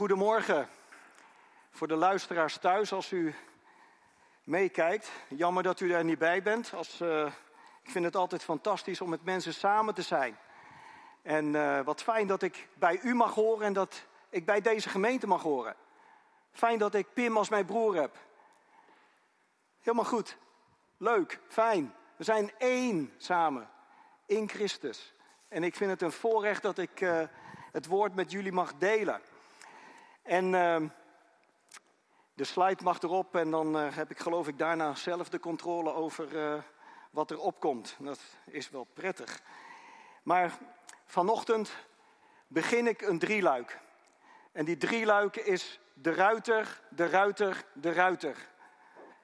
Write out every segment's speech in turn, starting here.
Goedemorgen. Voor de luisteraars thuis, als u meekijkt. Jammer dat u er niet bij bent. Als, uh, ik vind het altijd fantastisch om met mensen samen te zijn. En uh, wat fijn dat ik bij u mag horen en dat ik bij deze gemeente mag horen. Fijn dat ik Pim als mijn broer heb. Helemaal goed. Leuk, fijn. We zijn één samen in Christus. En ik vind het een voorrecht dat ik uh, het woord met jullie mag delen. En uh, de slide mag erop en dan uh, heb ik geloof ik daarna zelf de controle over uh, wat er opkomt. Dat is wel prettig. Maar vanochtend begin ik een drieluik. En die drieluik is de ruiter, de ruiter, de ruiter.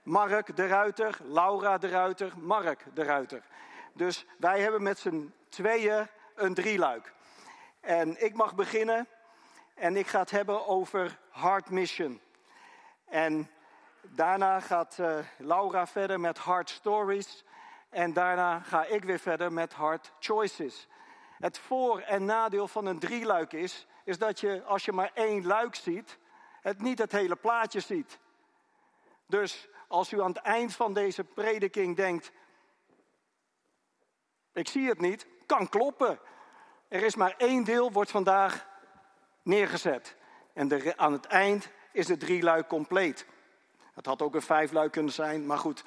Mark de ruiter, Laura de ruiter, Mark de ruiter. Dus wij hebben met z'n tweeën een drieluik. En ik mag beginnen en ik ga het hebben over Heart Mission. En daarna gaat uh, Laura verder met Heart Stories. En daarna ga ik weer verder met Heart Choices. Het voor- en nadeel van een drieluik is, is dat je als je maar één luik ziet, het niet het hele plaatje ziet. Dus als u aan het eind van deze prediking denkt, ik zie het niet, kan kloppen. Er is maar één deel, wordt vandaag neergezet. En aan het eind is de drie luik compleet. Het had ook een vijf luik kunnen zijn, maar goed.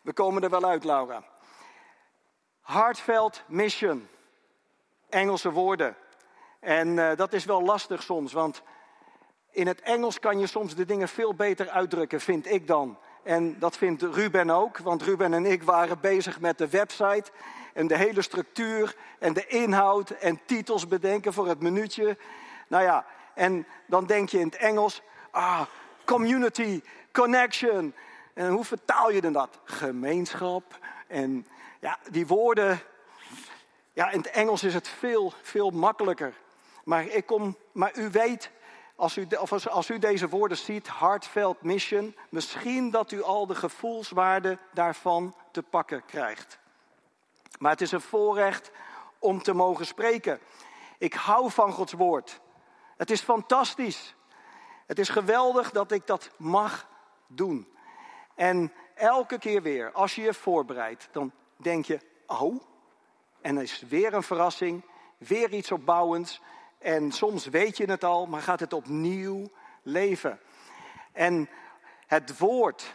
We komen er wel uit, Laura. Heartfelt Mission. Engelse woorden. En uh, dat is wel lastig soms, want in het Engels kan je soms de dingen veel beter uitdrukken, vind ik dan. En dat vindt Ruben ook, want Ruben en ik waren bezig met de website en de hele structuur en de inhoud en titels bedenken voor het minuutje. Nou ja, en dan denk je in het Engels, ah, community, connection. En hoe vertaal je dan dat? Gemeenschap. En ja, die woorden, ja, in het Engels is het veel, veel makkelijker. Maar, ik kom, maar u weet, als u, of als u deze woorden ziet, heartfelt mission, misschien dat u al de gevoelswaarde daarvan te pakken krijgt. Maar het is een voorrecht om te mogen spreken. Ik hou van Gods woord. Het is fantastisch. Het is geweldig dat ik dat mag doen. En elke keer weer, als je je voorbereidt, dan denk je, oh, en er is weer een verrassing, weer iets opbouwends. En soms weet je het al, maar gaat het opnieuw leven. En het woord,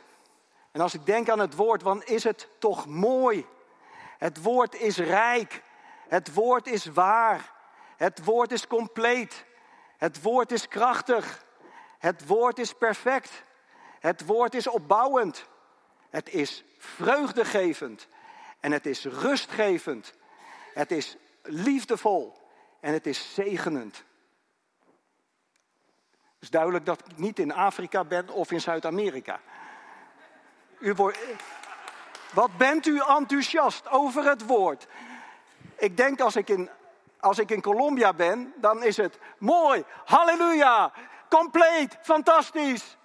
en als ik denk aan het woord, dan is het toch mooi. Het woord is rijk. Het woord is waar. Het woord is compleet. Het woord is krachtig. Het woord is perfect. Het woord is opbouwend. Het is vreugdegevend. En het is rustgevend. Het is liefdevol. En het is zegenend. Het is duidelijk dat ik niet in Afrika ben of in Zuid-Amerika. U. Wat bent u enthousiast over het woord? Ik denk als ik in, als ik in Colombia ben, dan is het mooi, halleluja, compleet, fantastisch.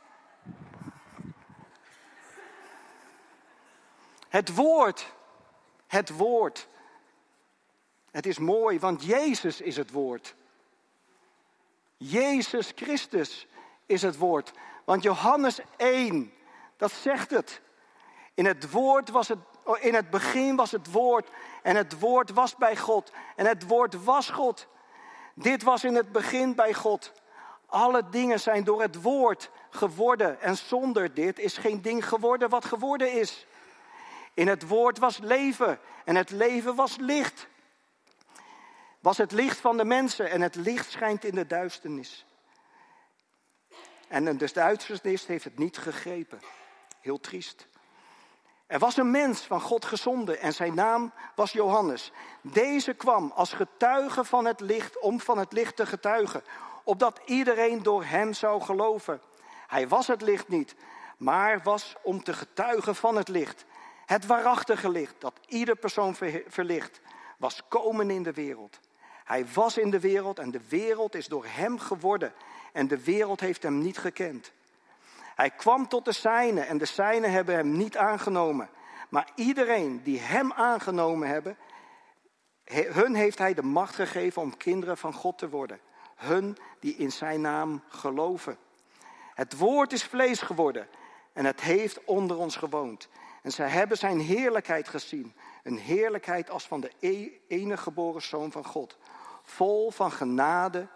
Het woord, het woord. Het is mooi, want Jezus is het woord. Jezus Christus is het woord. Want Johannes 1, dat zegt het. In het woord was het, in het begin was het woord en het woord was bij God en het woord was God. Dit was in het begin bij God. Alle dingen zijn door het woord geworden en zonder dit is geen ding geworden wat geworden is. In het woord was leven en het leven was licht. Was het licht van de mensen en het licht schijnt in de duisternis. En de duisternis heeft het niet gegrepen. Heel triest. Er was een mens van God gezonden en zijn naam was Johannes. Deze kwam als getuige van het licht om van het licht te getuigen, opdat iedereen door hem zou geloven. Hij was het licht niet, maar was om te getuigen van het licht. Het waarachtige licht dat ieder persoon verlicht, was komen in de wereld. Hij was in de wereld en de wereld is door hem geworden en de wereld heeft hem niet gekend. Hij kwam tot de zijnen en de zijnen hebben hem niet aangenomen. Maar iedereen die hem aangenomen hebben, hun heeft hij de macht gegeven om kinderen van God te worden. hun die in zijn naam geloven. Het woord is vlees geworden en het heeft onder ons gewoond. En zij hebben zijn heerlijkheid gezien. Een heerlijkheid als van de e-, enige geboren zoon van God. Vol van genade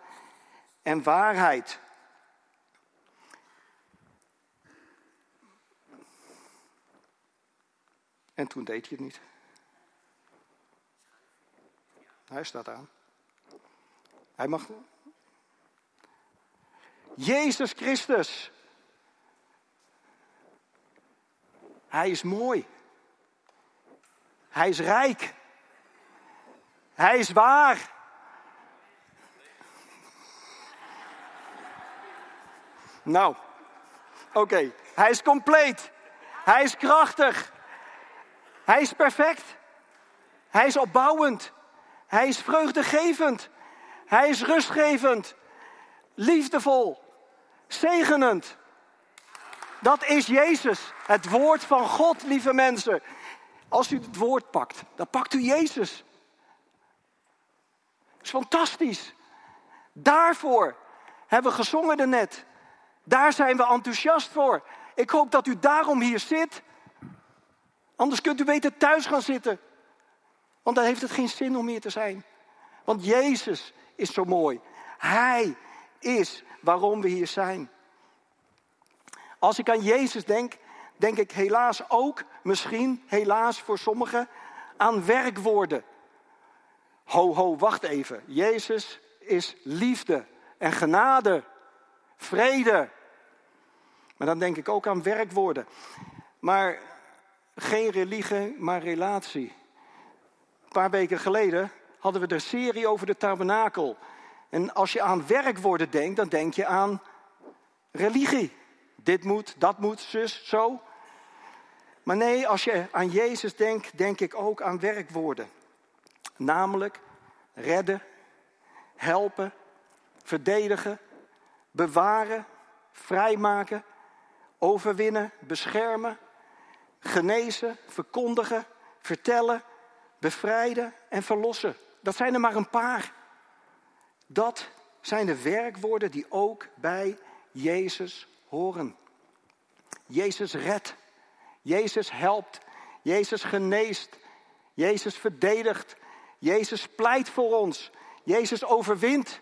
en waarheid. En toen deed hij het niet. Hij staat aan. Hij mag. Jezus Christus. Hij is mooi. Hij is rijk. Hij is waar. Nou, oké. Hij is compleet. Hij is krachtig. Hij is perfect. Hij is opbouwend. Hij is vreugdegevend. Hij is rustgevend. Liefdevol. Zegenend. Dat is Jezus. Het woord van God, lieve mensen. Als u het woord pakt, dan pakt u Jezus. Dat is fantastisch. Daarvoor hebben we gezongen daarnet. Daar zijn we enthousiast voor. Ik hoop dat u daarom hier zit. Anders kunt u beter thuis gaan zitten. Want dan heeft het geen zin om hier te zijn. Want Jezus is zo mooi. Hij is waarom we hier zijn. Als ik aan Jezus denk, denk ik helaas ook, misschien helaas voor sommigen, aan werkwoorden. Ho, ho, wacht even. Jezus is liefde en genade, vrede. Maar dan denk ik ook aan werkwoorden. Maar geen religie, maar relatie. Een paar weken geleden hadden we de serie over de tabernakel. En als je aan werkwoorden denkt, dan denk je aan religie. Dit moet, dat moet, zus, zo. Maar nee, als je aan Jezus denkt, denk ik ook aan werkwoorden. Namelijk redden, helpen, verdedigen, bewaren, vrijmaken, overwinnen, beschermen, genezen, verkondigen, vertellen, bevrijden en verlossen. Dat zijn er maar een paar. Dat zijn de werkwoorden die ook bij Jezus horen. Jezus redt. Jezus helpt. Jezus geneest. Jezus verdedigt. Jezus pleit voor ons. Jezus overwint.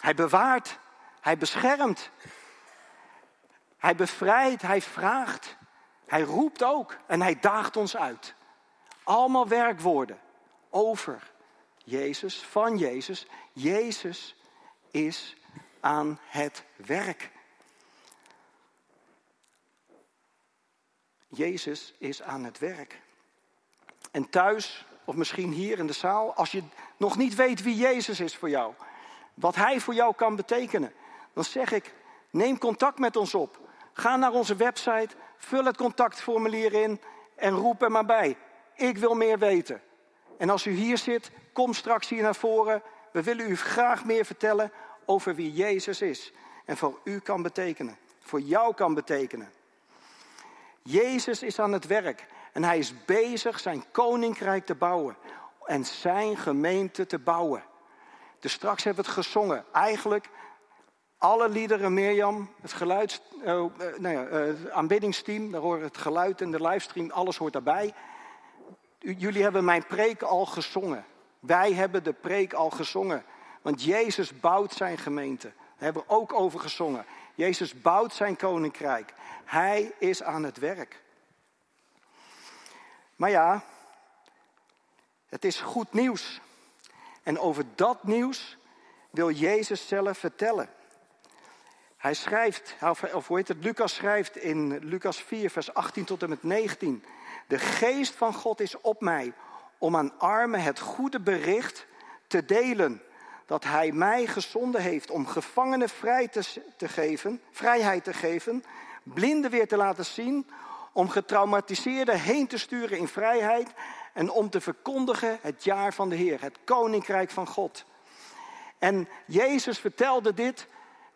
Hij bewaart. Hij beschermt. Hij bevrijdt. Hij vraagt. Hij roept ook. En hij daagt ons uit. Allemaal werkwoorden over Jezus, van Jezus. Jezus is aan het werk. Jezus is aan het werk. En thuis, of misschien hier in de zaal, als je nog niet weet wie Jezus is voor jou, wat Hij voor jou kan betekenen, dan zeg ik, neem contact met ons op. Ga naar onze website, vul het contactformulier in en roep er maar bij. Ik wil meer weten. En als u hier zit, kom straks hier naar voren. We willen u graag meer vertellen over wie Jezus is. En voor u kan betekenen. Voor jou kan betekenen. Jezus is aan het werk. En hij is bezig zijn koninkrijk te bouwen. En zijn gemeente te bouwen. Dus straks hebben we het gezongen. Eigenlijk alle liederen, Mirjam, het geluid, uh, uh, nou ja, uh, het aanbiddingsteam, daar hoort het geluid en de livestream, alles hoort daarbij. Jullie hebben mijn preek al gezongen. Wij hebben de preek al gezongen. Want Jezus bouwt zijn gemeente. Daar hebben we ook over gezongen. Jezus bouwt zijn koninkrijk. Hij is aan het werk. Maar ja, het is goed nieuws. En over dat nieuws wil Jezus zelf vertellen. Hij schrijft, of hoe heet het, Lucas schrijft in Lucas 4, vers 18 tot en met 19. De geest van God is op mij om aan armen het goede bericht te delen. Dat hij mij gezonden heeft om gevangenen vrij te, te geven, vrijheid te geven, blinden weer te laten zien, om getraumatiseerden heen te sturen in vrijheid en om te verkondigen het jaar van de Heer, het koninkrijk van God. En Jezus vertelde dit,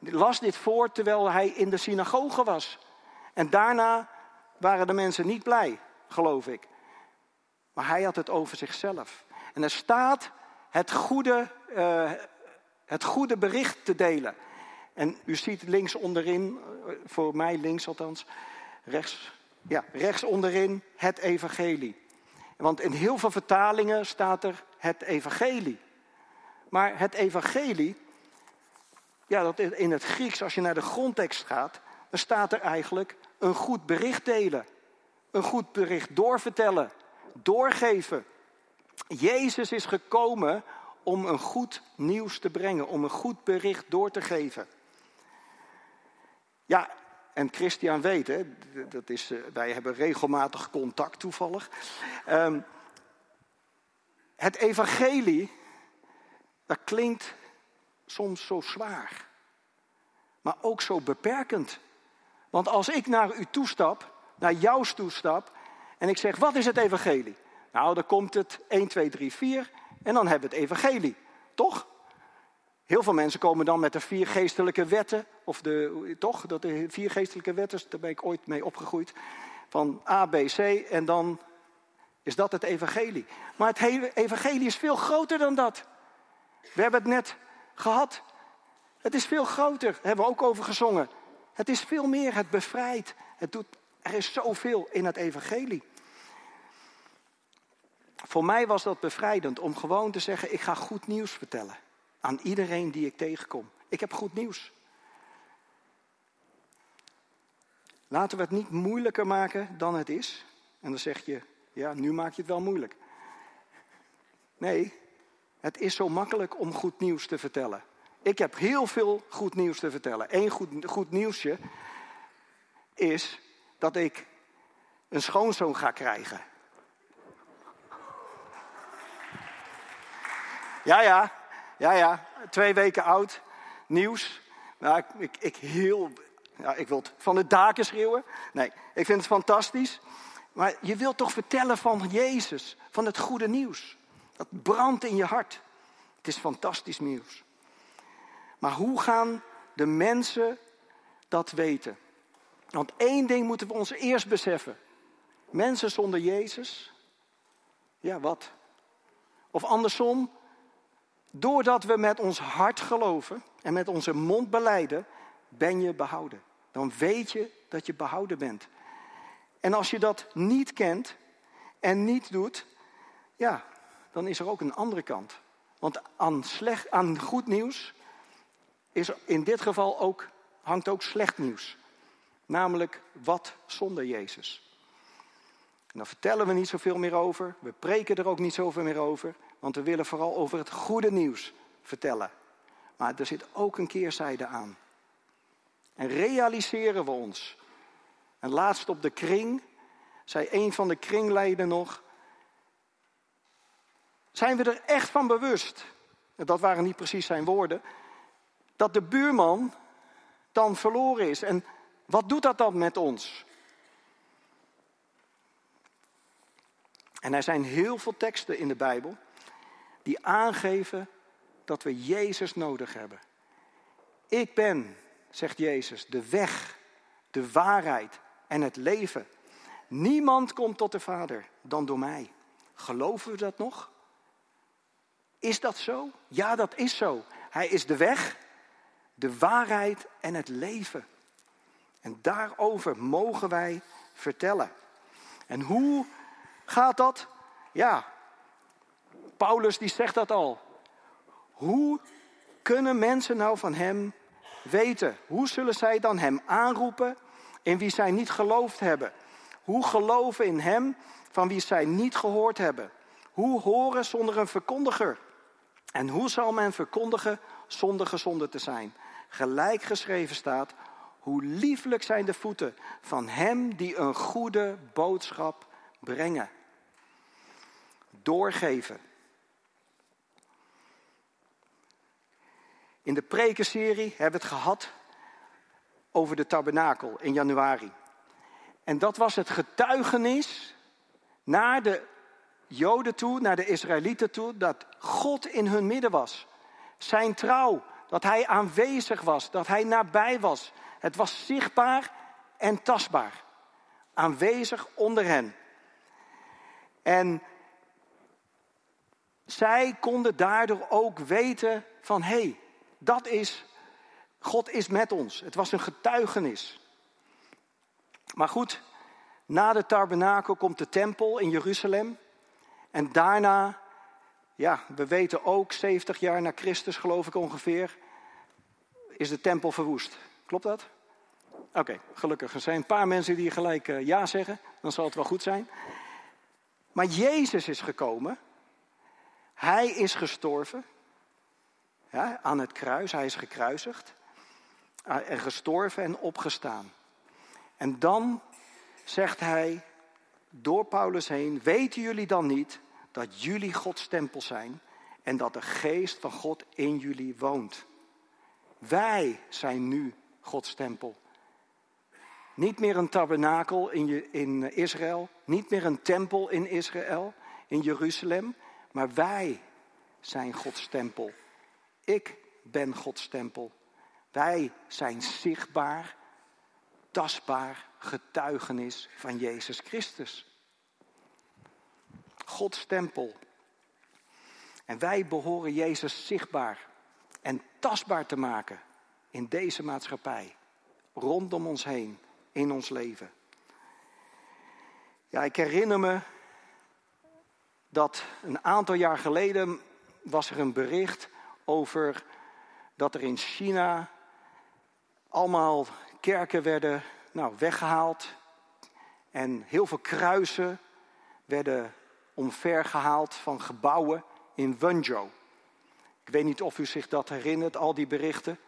las dit voor terwijl hij in de synagoge was. En daarna waren de mensen niet blij geloof ik. Maar hij had het over zichzelf. En er staat het goede, uh, Het goede bericht te delen. En u ziet links onderin, voor mij links althans, rechts, ja, rechts onderin het evangelie. Want in heel veel vertalingen staat er het evangelie. Maar het evangelie, ja, dat in het Grieks, als je naar de grondtekst gaat, dan staat er eigenlijk een goed bericht delen. Een goed bericht doorvertellen, doorgeven. Jezus is gekomen om een goed nieuws te brengen, om een goed bericht door te geven. Ja, en Christian weet, hè, dat is, eh, wij hebben regelmatig contact toevallig. Um, het evangelie, dat klinkt soms zo zwaar, maar ook zo beperkend. Want als ik naar u toestap, naar jou toestap, en ik zeg, wat is het evangelie? Nou, dan komt het 1, 2, 3, 4 en dan hebben we het evangelie. Toch? Heel veel mensen komen dan met de vier geestelijke wetten, of de, toch, dat de vier geestelijke wetten, daar ben ik ooit mee opgegroeid, van A, B, C en dan is dat het evangelie. Maar het hele evangelie is veel groter dan dat. We hebben het net gehad. Het is veel groter, daar hebben we ook over gezongen. Het is veel meer, het bevrijdt. Het doet, er is zoveel in het evangelie. Voor mij was dat bevrijdend om gewoon te zeggen: ik ga goed nieuws vertellen aan iedereen die ik tegenkom. Ik heb goed nieuws. Laten we het niet moeilijker maken dan het is. En dan zeg je, ja, nu maak je het wel moeilijk. Nee, het is zo makkelijk om goed nieuws te vertellen. Ik heb heel veel goed nieuws te vertellen. Eén goed, goed nieuwsje is dat ik een schoonzoon ga krijgen. Ja, ja, ja, ja, twee weken oud, nieuws. Nou, ik, ik, ik heel, ja, ik wil het van de daken schreeuwen. Nee, ik vind het fantastisch. Maar je wilt toch vertellen van Jezus, van het goede nieuws. Dat brandt in je hart. Het is fantastisch nieuws. Maar hoe gaan de mensen dat weten? Want één ding moeten we ons eerst beseffen. Mensen zonder Jezus, ja wat? Of andersom, doordat we met ons hart geloven en met onze mond beleiden, ben je behouden. Dan weet je dat je behouden bent. En als je dat niet kent en niet doet, ja, dan is er ook een andere kant. Want aan, slecht, aan goed nieuws is in dit geval ook, hangt ook slecht nieuws. Namelijk wat zonder Jezus. En daar vertellen we niet zoveel meer over. We preken er ook niet zoveel meer over. Want we willen vooral over het goede nieuws vertellen. Maar er zit ook een keerzijde aan. En realiseren we ons. En laatst op de kring zei een van de kringleden nog. Zijn we er echt van bewust? Dat waren niet precies zijn woorden. Dat de buurman dan verloren is. En wat doet dat dan met ons? En er zijn heel veel teksten in de Bijbel die aangeven dat we Jezus nodig hebben. Ik ben, zegt Jezus, de weg, de waarheid en het leven. Niemand komt tot de Vader dan door mij. Geloven we dat nog? Is dat zo? Ja, dat is zo. Hij is de weg, de waarheid en het leven. En daarover mogen wij vertellen. En hoe gaat dat? Ja, Paulus die zegt dat al. Hoe kunnen mensen nou van hem weten? Hoe zullen zij dan hem aanroepen in wie zij niet geloofd hebben? Hoe geloven in hem van wie zij niet gehoord hebben? Hoe horen zonder een verkondiger? En hoe zal men verkondigen zonder gezonde te zijn? Gelijk geschreven staat, hoe lieflijk zijn de voeten van hem die een goede boodschap brengen. Doorgeven. In de prekenserie hebben we het gehad over de tabernakel in januari. En dat was het getuigenis naar de Joden toe, naar de Israëlieten toe, dat God in hun midden was. Zijn trouw, dat hij aanwezig was, dat hij nabij was. Het was zichtbaar en tastbaar. Aanwezig onder hen. En zij konden daardoor ook weten van hé, hey, Dat is, God is met ons. Het was een getuigenis. Maar goed, na de tabernakel komt de tempel in Jeruzalem. En daarna, ja, we weten ook, 70 jaar na Christus geloof ik ongeveer, is de tempel verwoest. Klopt dat? Oké, gelukkig. Er zijn een paar mensen die gelijk uh, ja zeggen. Dan zal het wel goed zijn. Maar Jezus is gekomen. Hij is gestorven. Ja, aan het kruis. Hij is gekruisigd. Uh, en gestorven en opgestaan. En dan zegt hij door Paulus heen: Weten jullie dan niet dat jullie Gods tempel zijn en dat de geest van God in jullie woont? Wij zijn nu Gods tempel. Niet meer een tabernakel in, in Israël, niet meer een tempel in Israël, in Jeruzalem, maar wij zijn Gods tempel. Ik ben Gods tempel. Wij zijn zichtbaar, tastbaar getuigenis van Jezus Christus. Gods tempel. En wij behoren Jezus zichtbaar en tastbaar te maken in deze maatschappij, rondom ons heen, in ons leven. Ja, ik herinner me dat een aantal jaar geleden was er een bericht over dat er in China allemaal kerken werden nou, weggehaald en heel veel kruisen werden omvergehaald van gebouwen in Wenzhou. Ik weet niet of u zich dat herinnert, al die berichten.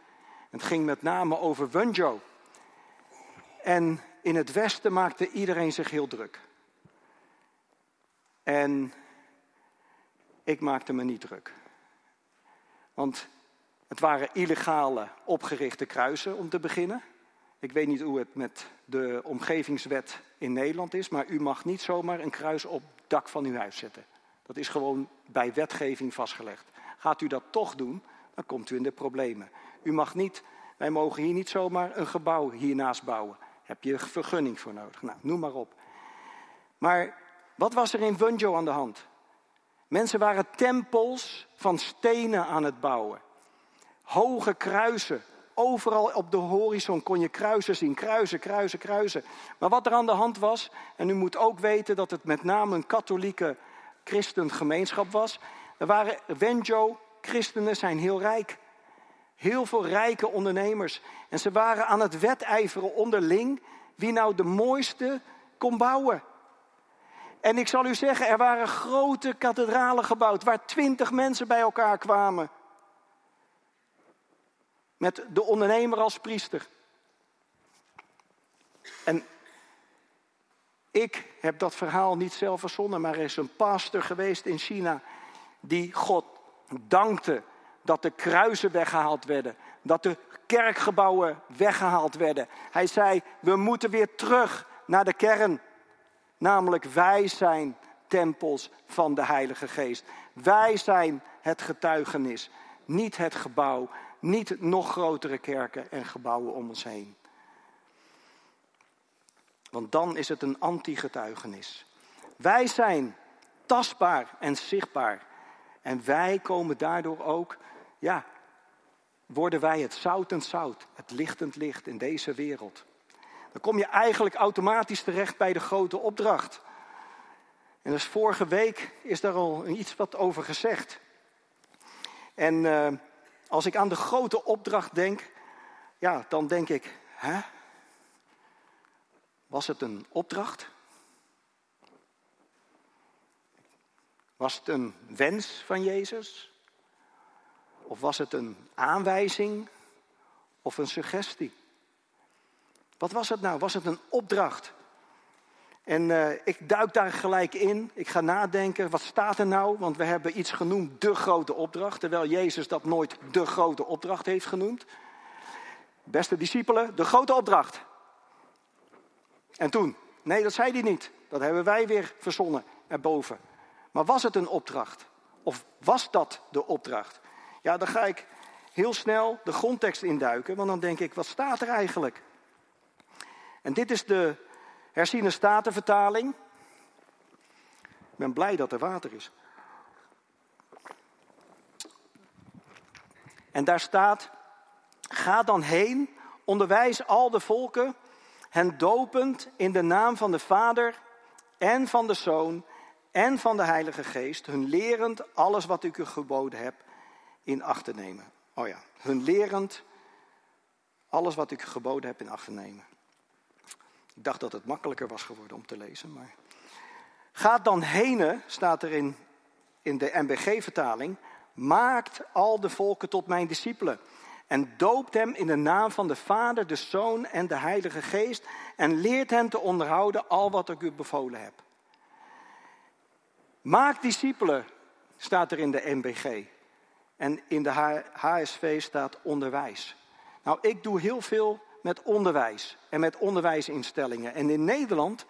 Het ging met name over Wenzhou. En in het westen maakte iedereen zich heel druk. En ik maakte me niet druk. Want het waren illegale opgerichte kruisen om te beginnen. Ik weet niet hoe het met de omgevingswet in Nederland is, maar u mag niet zomaar een kruis op het dak van uw huis zetten. Dat is gewoon bij wetgeving vastgelegd. Gaat u dat toch doen, dan komt u in de problemen. U mag niet, wij mogen hier niet zomaar een gebouw hiernaast bouwen. Heb je vergunning voor nodig? Nou, noem maar op. Maar wat was er in Wunjo aan de hand? Mensen waren tempels van stenen aan het bouwen. Hoge kruisen. Overal op de horizon kon je kruisen zien. Kruisen, kruisen, kruisen. Maar wat er aan de hand was, en u moet ook weten dat het met name een katholieke christengemeenschap was. Er waren Wenjo, christenen zijn heel rijk. Heel veel rijke ondernemers. En ze waren aan het wedijveren onderling wie nou de mooiste kon bouwen. En ik zal u zeggen, er waren grote kathedralen gebouwd waar twintig mensen bij elkaar kwamen. Met de ondernemer als priester. En ik heb dat verhaal niet zelf verzonnen, maar er is een pastor geweest in China die God dankte dat de kruisen weggehaald werden, dat de kerkgebouwen weggehaald werden. Hij zei, we moeten weer terug naar de kern. Namelijk, wij zijn tempels van de Heilige Geest. Wij zijn het getuigenis, niet het gebouw, niet nog grotere kerken en gebouwen om ons heen. Want dan is het een anti-getuigenis. Wij zijn tastbaar en zichtbaar. En wij komen daardoor ook, ja, worden wij het zoutend zout, het lichtend licht in deze wereld. Dan kom je eigenlijk automatisch terecht bij de grote opdracht. En dus vorige week is daar al iets wat over gezegd. En uh, als ik aan de grote opdracht denk, ja, dan denk ik, hè? Was het een opdracht? Was het een wens van Jezus? Of was het een aanwijzing of een suggestie? Wat was het nou? Was het een opdracht? En uh, ik duik daar gelijk in. Ik ga nadenken, wat staat er nou? Want we hebben iets genoemd, de grote opdracht. Terwijl Jezus dat nooit de grote opdracht heeft genoemd. Beste discipelen, de grote opdracht. En toen? Nee, dat zei hij niet. Dat hebben wij weer verzonnen erboven. Maar was het een opdracht? Of was dat de opdracht? Ja, dan ga ik heel snel de grondtekst induiken, want dan denk ik, wat staat er eigenlijk? En dit is de herziene statenvertaling. Ik ben blij dat er water is. En daar staat, ga dan heen, onderwijs al de volken, hen dopend in de naam van de Vader en van de Zoon en van de Heilige Geest, hun lerend alles wat ik u geboden heb in acht te nemen. Oh ja, hun lerend alles wat ik u geboden heb in acht te nemen. Ik dacht dat het makkelijker was geworden om te lezen, maar. Gaat dan heen, staat er in, in de MBG-vertaling. Maakt al de volken tot mijn discipelen. En doopt hem in de naam van de Vader, de Zoon en de Heilige Geest. En leert hen te onderhouden al wat ik u bevolen heb. Maak discipelen, staat er in de MBG. En in de HSV staat onderwijs. Nou, ik doe heel veel met onderwijs en met onderwijsinstellingen. En in Nederland,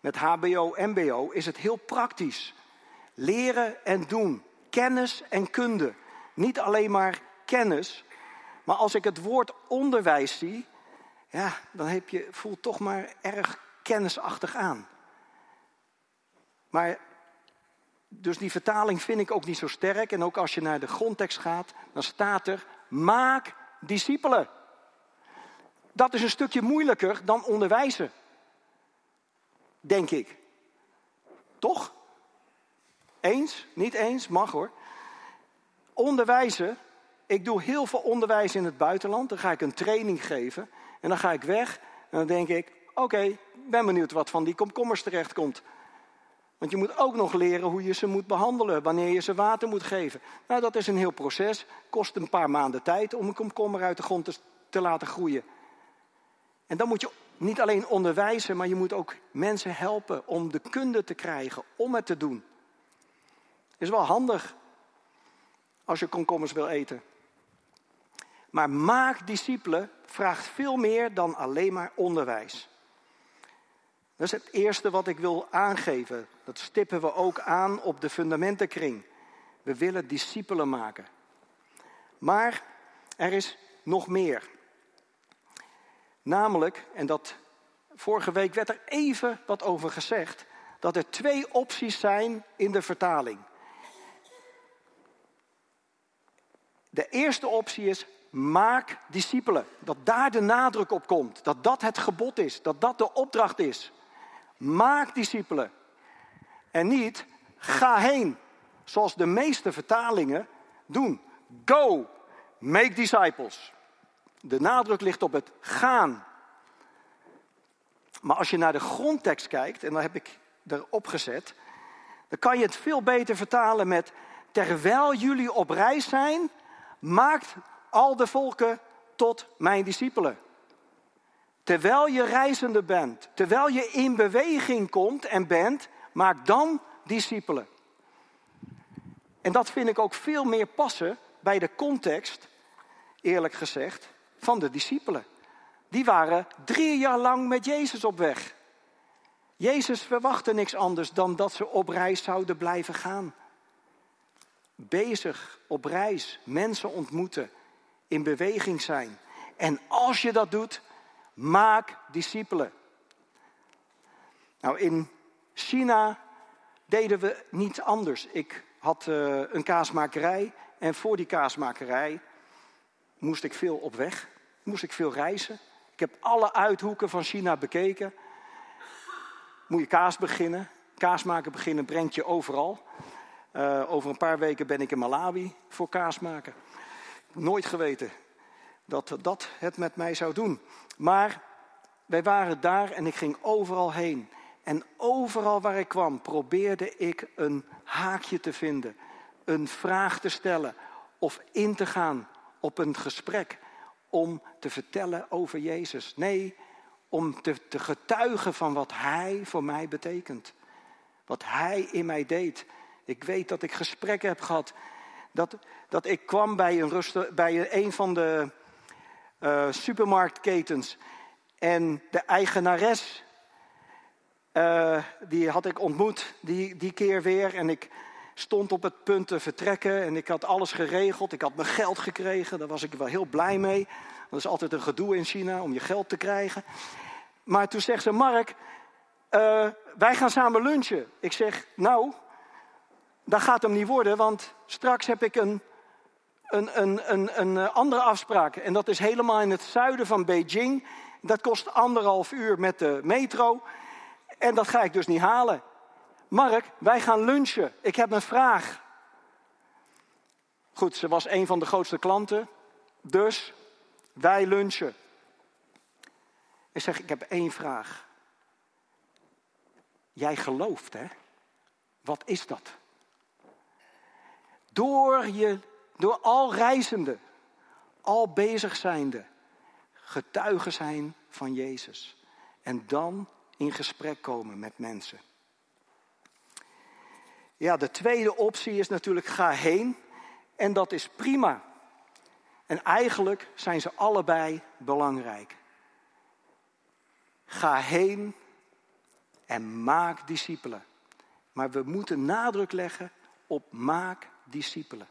met HBO, MBO, is het heel praktisch. Leren en doen. Kennis en kunde. Niet alleen maar kennis. Maar als ik het woord onderwijs zie, ja, dan heb je, toch maar erg kennisachtig aan. Maar dus die vertaling vind ik ook niet zo sterk. En ook als je naar de grondtekst gaat, dan staat er: maak discipelen. Dat is een stukje moeilijker dan onderwijzen. Denk ik. Toch? Eens? Niet eens? Mag hoor. Onderwijzen. Ik doe heel veel onderwijs in het buitenland. Dan ga ik een training geven. En dan ga ik weg. En dan denk ik: oké, ben benieuwd wat van die komkommers terechtkomt. Want je moet ook nog leren hoe je ze moet behandelen, wanneer je ze water moet geven. Nou, dat is een heel proces. Kost een paar maanden tijd om een komkommer uit de grond te laten groeien. En dan moet je niet alleen onderwijzen, maar je moet ook mensen helpen om de kunde te krijgen om het te doen. Is wel handig als je komkommers wil eten. Maar maak discipelen vraagt veel meer dan alleen maar onderwijs. Dat is het eerste wat ik wil aangeven. Dat stippen we ook aan op de fundamentenkring. We willen discipelen maken. Maar er is nog meer. Namelijk, en dat vorige week werd er even wat over gezegd, dat er twee opties zijn in de vertaling. De eerste optie is maak discipelen. Dat daar de nadruk op komt. Dat dat het gebod is. Dat dat de opdracht is. Maak discipelen. En niet ga heen, zoals de meeste vertalingen doen. Go, make disciples. De nadruk ligt op het gaan. Maar als je naar de grondtekst kijkt, en daar heb ik erop gezet, dan kan je het veel beter vertalen met: Terwijl jullie op reis zijn, maakt al de volken tot mijn discipelen. Terwijl je reizende bent, terwijl je in beweging komt en bent, maak dan discipelen. En dat vind ik ook veel meer passen bij de context, eerlijk gezegd, van de discipelen. Die waren drie jaar lang met Jezus op weg. Jezus verwachtte niks anders dan dat ze op reis zouden blijven gaan. Bezig op reis, mensen ontmoeten, in beweging zijn. En als je dat doet, Maak discipelen. Nou, in China deden we niets anders. Ik had uh, een kaasmakerij en voor die kaasmakerij moest ik veel op weg. Moest ik veel reizen. Ik heb alle uithoeken van China bekeken. Moet je kaas beginnen. Kaas maken beginnen brengt je overal. Uh, over een paar weken ben ik in Malawi voor kaas maken. Nooit geweten dat dat het met mij zou doen. Maar wij waren daar en ik ging overal heen. En overal waar ik kwam probeerde ik een haakje te vinden, een vraag te stellen of in te gaan op een gesprek om te vertellen over Jezus. Nee, om te, getuigen van wat Hij voor mij betekent. Wat Hij in mij deed. Ik weet dat ik gesprekken heb gehad. Dat, dat ik kwam bij een, bij een van de uh, supermarktketens. En de eigenares, uh, die had ik ontmoet die, die keer weer. En ik stond op het punt te vertrekken en ik had alles geregeld. Ik had mijn geld gekregen, daar was ik wel heel blij mee. Dat is altijd een gedoe in China om je geld te krijgen. Maar toen zegt ze, Mark, uh, wij gaan samen lunchen. Ik zeg, nou, dat gaat hem niet worden, want straks heb ik een een, een, een, een eh, andere afspraak. En dat is helemaal in het zuiden van Beijing. Dat kost anderhalf uur met de metro. En dat ga ik dus niet halen. Mark, wij gaan lunchen. Ik heb een vraag. Goed, ze was een van de grootste klanten. Dus wij lunchen. Ik zeg, ik heb één vraag. Jij gelooft, hè? Wat is dat? Door, je, door al reizende, al bezig zijnde, getuigen zijn van Jezus. En dan in gesprek komen met mensen. Ja, de tweede optie is natuurlijk ga heen. En dat is prima. En eigenlijk zijn ze allebei belangrijk. Ga heen en maak discipelen. Maar we moeten nadruk leggen op maak discipelen.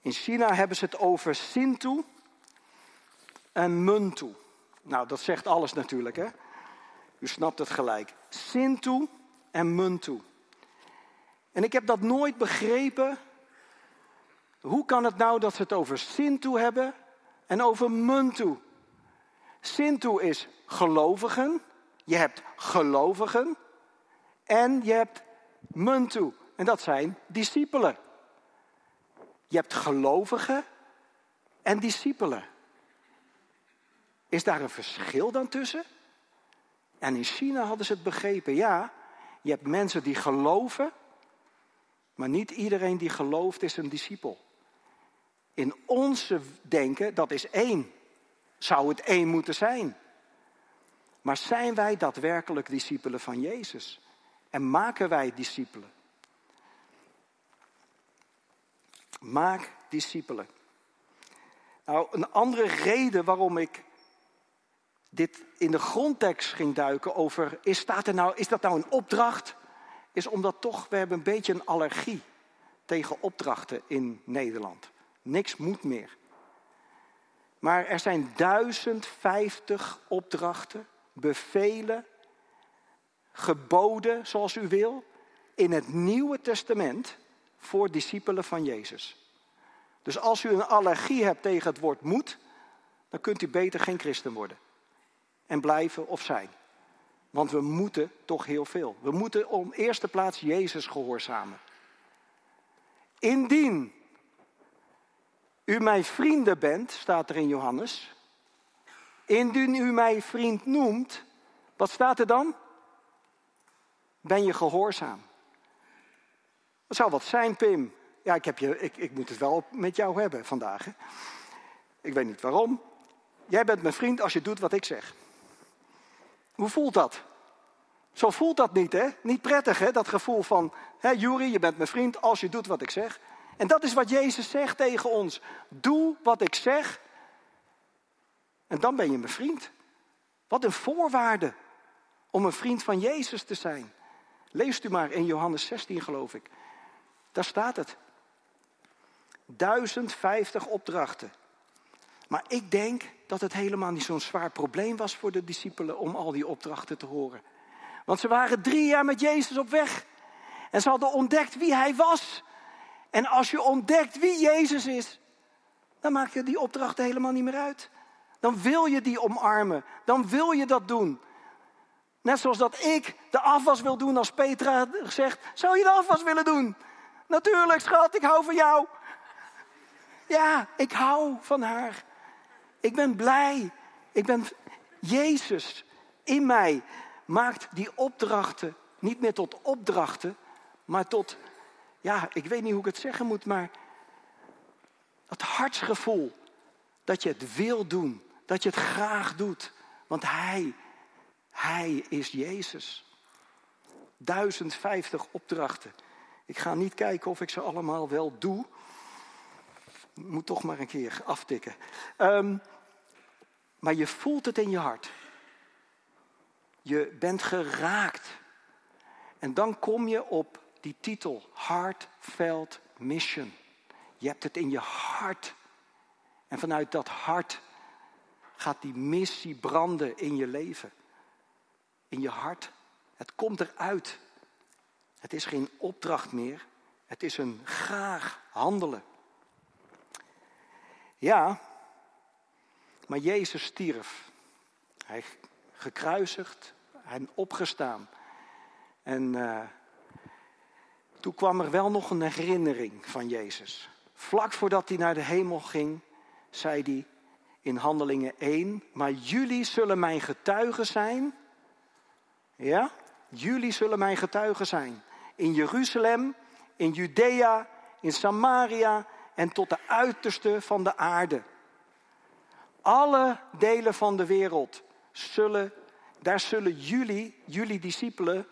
In China hebben ze het over Sintu en Muntu. Nou, dat zegt alles natuurlijk, hè? U snapt het gelijk. Sintu en Muntu. En ik heb dat nooit begrepen. Hoe kan het nou dat ze het over Sintu hebben en over Muntu? Sintu is gelovigen. Je hebt gelovigen. En je hebt Muntu. En dat zijn discipelen. Je hebt gelovigen en discipelen. Is daar een verschil dan tussen? En in China hadden ze het begrepen. Ja, je hebt mensen die geloven, maar niet iedereen die gelooft is een discipel. In onze denken, dat is één. Zou het één moeten zijn? Maar zijn wij daadwerkelijk discipelen van Jezus? En maken wij discipelen? Maak discipelen. Nou, een andere reden waarom ik dit in de grondtekst ging duiken over, is, staat er nou, is dat nou een opdracht? Is omdat toch, we hebben een beetje een allergie tegen opdrachten in Nederland. Niks moet meer. Maar er zijn 1050 opdrachten, bevelen, geboden, zoals u wil, in het Nieuwe Testament voor discipelen van Jezus. Dus als u een allergie hebt tegen het woord moet, dan kunt u beter geen christen worden. En blijven of zijn. Want we moeten toch heel veel. We moeten om eerste plaats Jezus gehoorzamen. Indien u mijn vrienden bent, staat er in Johannes. Indien u mij vriend noemt, wat staat er dan? Ben je gehoorzaam? Dat zou wat zijn, Pim. Ja, ik, heb je, ik, ik moet het wel met jou hebben vandaag. Hè? Ik weet niet waarom. Jij bent mijn vriend als je doet wat ik zeg. Hoe voelt dat? Zo voelt dat niet, hè? Niet prettig, hè? Dat gevoel van, hè, Juri, je bent mijn vriend als je doet wat ik zeg. En dat is wat Jezus zegt tegen ons. Doe wat ik zeg. En dan ben je mijn vriend. Wat een voorwaarde om een vriend van Jezus te zijn. Leest u maar in Johannes 16, geloof ik. Daar staat het. 1050 opdrachten. Maar ik denk dat het helemaal niet zo'n zwaar probleem was voor de discipelen om al die opdrachten te horen. Want ze waren drie jaar met Jezus op weg. En ze hadden ontdekt wie hij was. En als je ontdekt wie Jezus is, dan maakt je die opdrachten helemaal niet meer uit. Dan wil je die omarmen. Dan wil je dat doen. Net zoals dat ik de afwas wil doen als Petra zegt, zou je de afwas willen doen? Natuurlijk, schat, ik hou van jou. Ja, ik hou van haar. Ik ben blij. Ik ben Jezus in mij maakt die opdrachten niet meer tot opdrachten, maar tot, ja, ik weet niet hoe ik het zeggen moet, maar dat hartsgevoel dat je het wil doen, dat je het graag doet, want Hij, Hij is Jezus. 1050 opdrachten. Ik ga niet kijken of ik ze allemaal wel doe. Moet toch maar een keer aftikken. Um, maar je voelt het in je hart. Je bent geraakt. En dan kom je op die titel, Heartfelt Mission. Je hebt het in je hart. En vanuit dat hart gaat die missie branden in je leven. In je hart. Het komt eruit. Het is geen opdracht meer. Het is een graag handelen. Ja, maar Jezus stierf. Hij gekruisigd en opgestaan. En uh, toen kwam er wel nog een herinnering van Jezus. Vlak voordat hij naar de hemel ging, zei hij in Handelingen 1, maar jullie zullen mijn getuigen zijn. Ja, jullie zullen mijn getuigen zijn. In Jeruzalem, in Judea, in Samaria en tot de uiterste van de aarde. Alle delen van de wereld zullen, daar zullen jullie, jullie discipelen,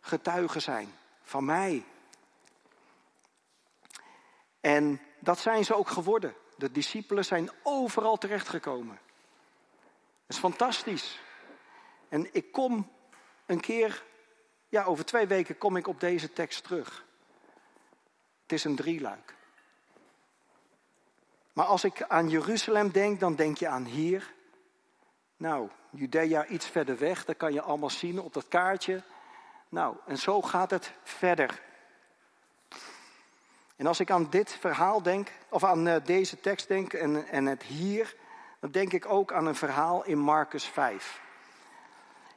getuigen zijn van mij. En dat zijn ze ook geworden. De discipelen zijn overal terechtgekomen. Dat is fantastisch. En ik kom een keer, ja, over twee weken kom ik op deze tekst terug. Het is een drieluik. Maar als ik aan Jeruzalem denk, dan denk je aan hier. Nou, Judea iets verder weg, dat kan je allemaal zien op dat kaartje. Nou, en zo gaat het verder. En als ik aan dit verhaal denk, of aan eh, deze tekst denk en, en het hier, dan denk ik ook aan een verhaal in Marcus 5.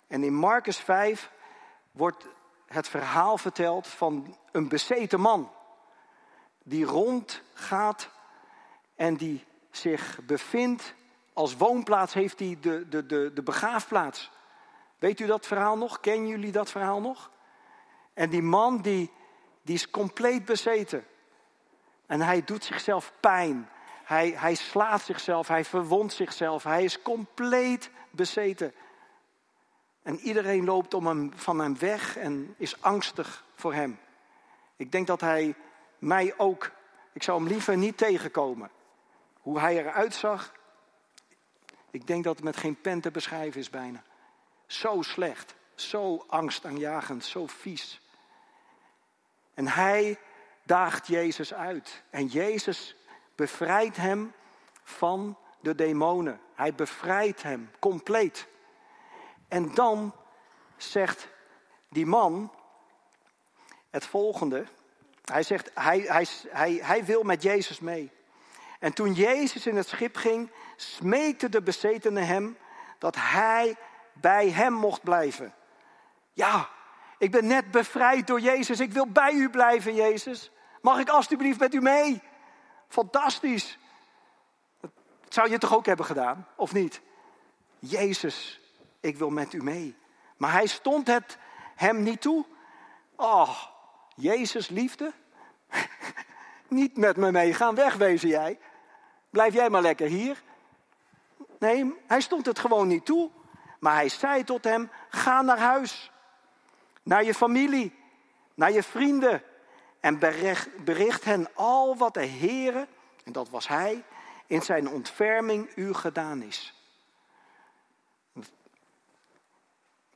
En in Marcus 5 wordt het verhaal verteld van een bezeten man. Die rondgaat en die zich bevindt, als woonplaats heeft hij de, de, de, de begraafplaats. Weet u dat verhaal nog? Kennen jullie dat verhaal nog? En die man die, die is compleet bezeten. En hij doet zichzelf pijn. Hij, hij slaat zichzelf, hij verwondt zichzelf. Hij is compleet bezeten. En iedereen loopt om hem, van hem weg en is angstig voor hem. Ik denk dat hij mij ook, ik zou hem liever niet tegenkomen. Hoe hij eruit zag, ik denk dat het met geen pen te beschrijven is bijna. Zo slecht, zo angstaanjagend, zo vies. En hij daagt Jezus uit. En Jezus bevrijdt hem van de demonen. Hij bevrijdt hem compleet. En dan zegt die man het volgende. Hij zegt, hij, hij, hij, hij wil met Jezus mee. En toen Jezus in het schip ging, smeekte de bezetene hem dat hij bij hem mocht blijven. Ja, ik ben net bevrijd door Jezus. Ik wil bij u blijven, Jezus. Mag ik alstublieft met u mee? Fantastisch. Dat zou je toch ook hebben gedaan, of niet? Jezus, ik wil met u mee. Maar hij stond het hem niet toe. Oh, Jezus liefde? niet met me meegaan, wegwezen jij. Blijf jij maar lekker hier. Nee, hij stond het gewoon niet toe. Maar hij zei tot hem: Ga naar huis. Naar je familie. Naar je vrienden. En bericht, bericht hen al wat de Heere, en dat was hij, in zijn ontferming u gedaan is.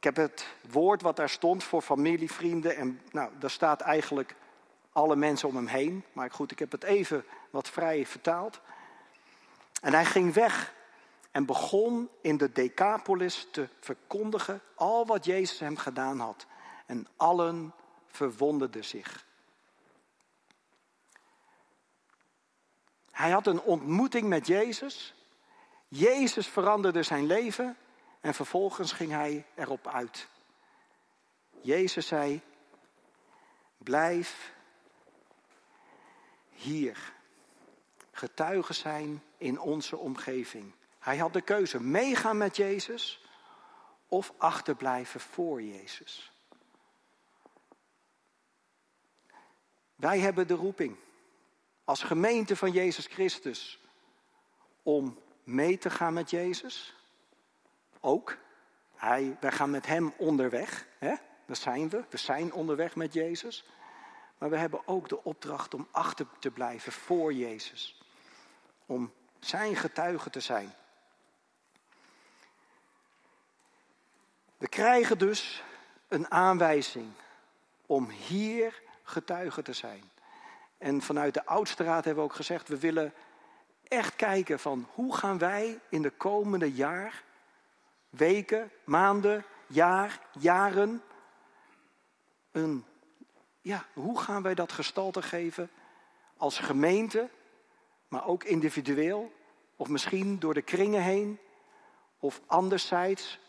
Ik heb het woord wat daar stond voor familie, vrienden. En nou, daar staat eigenlijk alle mensen om hem heen. Maar goed, ik heb het even wat vrij vertaald. En hij ging weg en begon in de Decapolis te verkondigen al wat Jezus hem gedaan had. En allen verwonderden zich. Hij had een ontmoeting met Jezus. Jezus veranderde zijn leven en vervolgens ging hij erop uit. Jezus zei: Blijf hier. Getuigen zijn in onze omgeving. Hij had de keuze: meegaan met Jezus of achterblijven voor Jezus. Wij hebben de roeping als gemeente van Jezus Christus om mee te gaan met Jezus. Ook. Hij, wij gaan met Hem onderweg. Hè? Dat zijn we. We zijn onderweg met Jezus. Maar we hebben ook de opdracht om achter te blijven voor Jezus. Om Zijn getuige te zijn. We krijgen dus een aanwijzing om hier getuige te zijn. En vanuit de oudste raad hebben we ook gezegd, we willen echt kijken van hoe gaan wij in de komende jaar, weken, maanden, jaar, jaren, een, ja, hoe gaan wij dat gestalte geven als gemeente, maar ook individueel, of misschien door de kringen heen, of anderzijds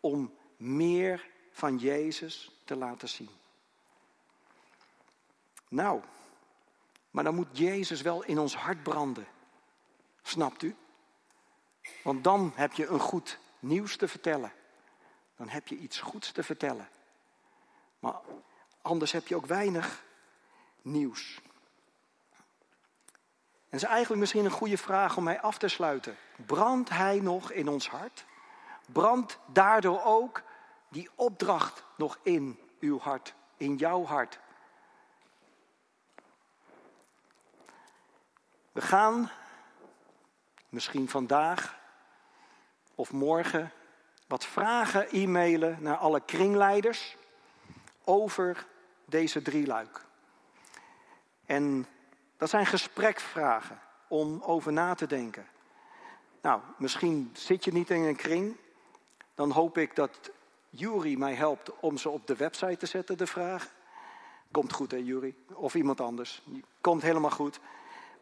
om meer van Jezus te laten zien. Nou, maar dan moet Jezus wel in ons hart branden. Snapt u? Want dan heb je een goed nieuws te vertellen. Dan heb je iets goeds te vertellen. Maar anders heb je ook weinig nieuws. En is eigenlijk misschien een goede vraag om mij af te sluiten. Brandt hij nog in ons hart? Brandt daardoor ook die opdracht nog in uw hart, in jouw hart? We gaan misschien vandaag of morgen wat vragen e-mailen naar alle kringleiders over deze drie luik. En dat zijn gesprekvragen om over na te denken. Nou, misschien zit je niet in een kring. Dan hoop ik dat Jury mij helpt om ze op de website te zetten, de vragen. Komt goed, hè, Jury? Of iemand anders. Komt helemaal goed.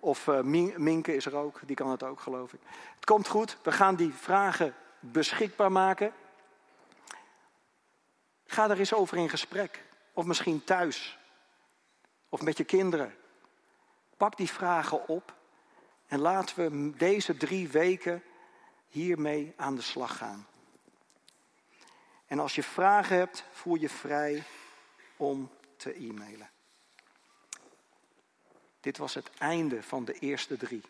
Of uh, Minke is er ook, die kan het ook, geloof ik. Het komt goed, we gaan die vragen beschikbaar maken. Ga er eens over in gesprek. Of misschien thuis. Of met je kinderen. Pak die vragen op. En laten we deze drie weken hiermee aan de slag gaan. En als je vragen hebt, voel je vrij om te e-mailen. Dit was het einde van de eerste drie.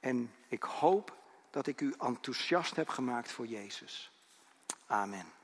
En ik hoop dat ik u enthousiast heb gemaakt voor Jezus. Amen.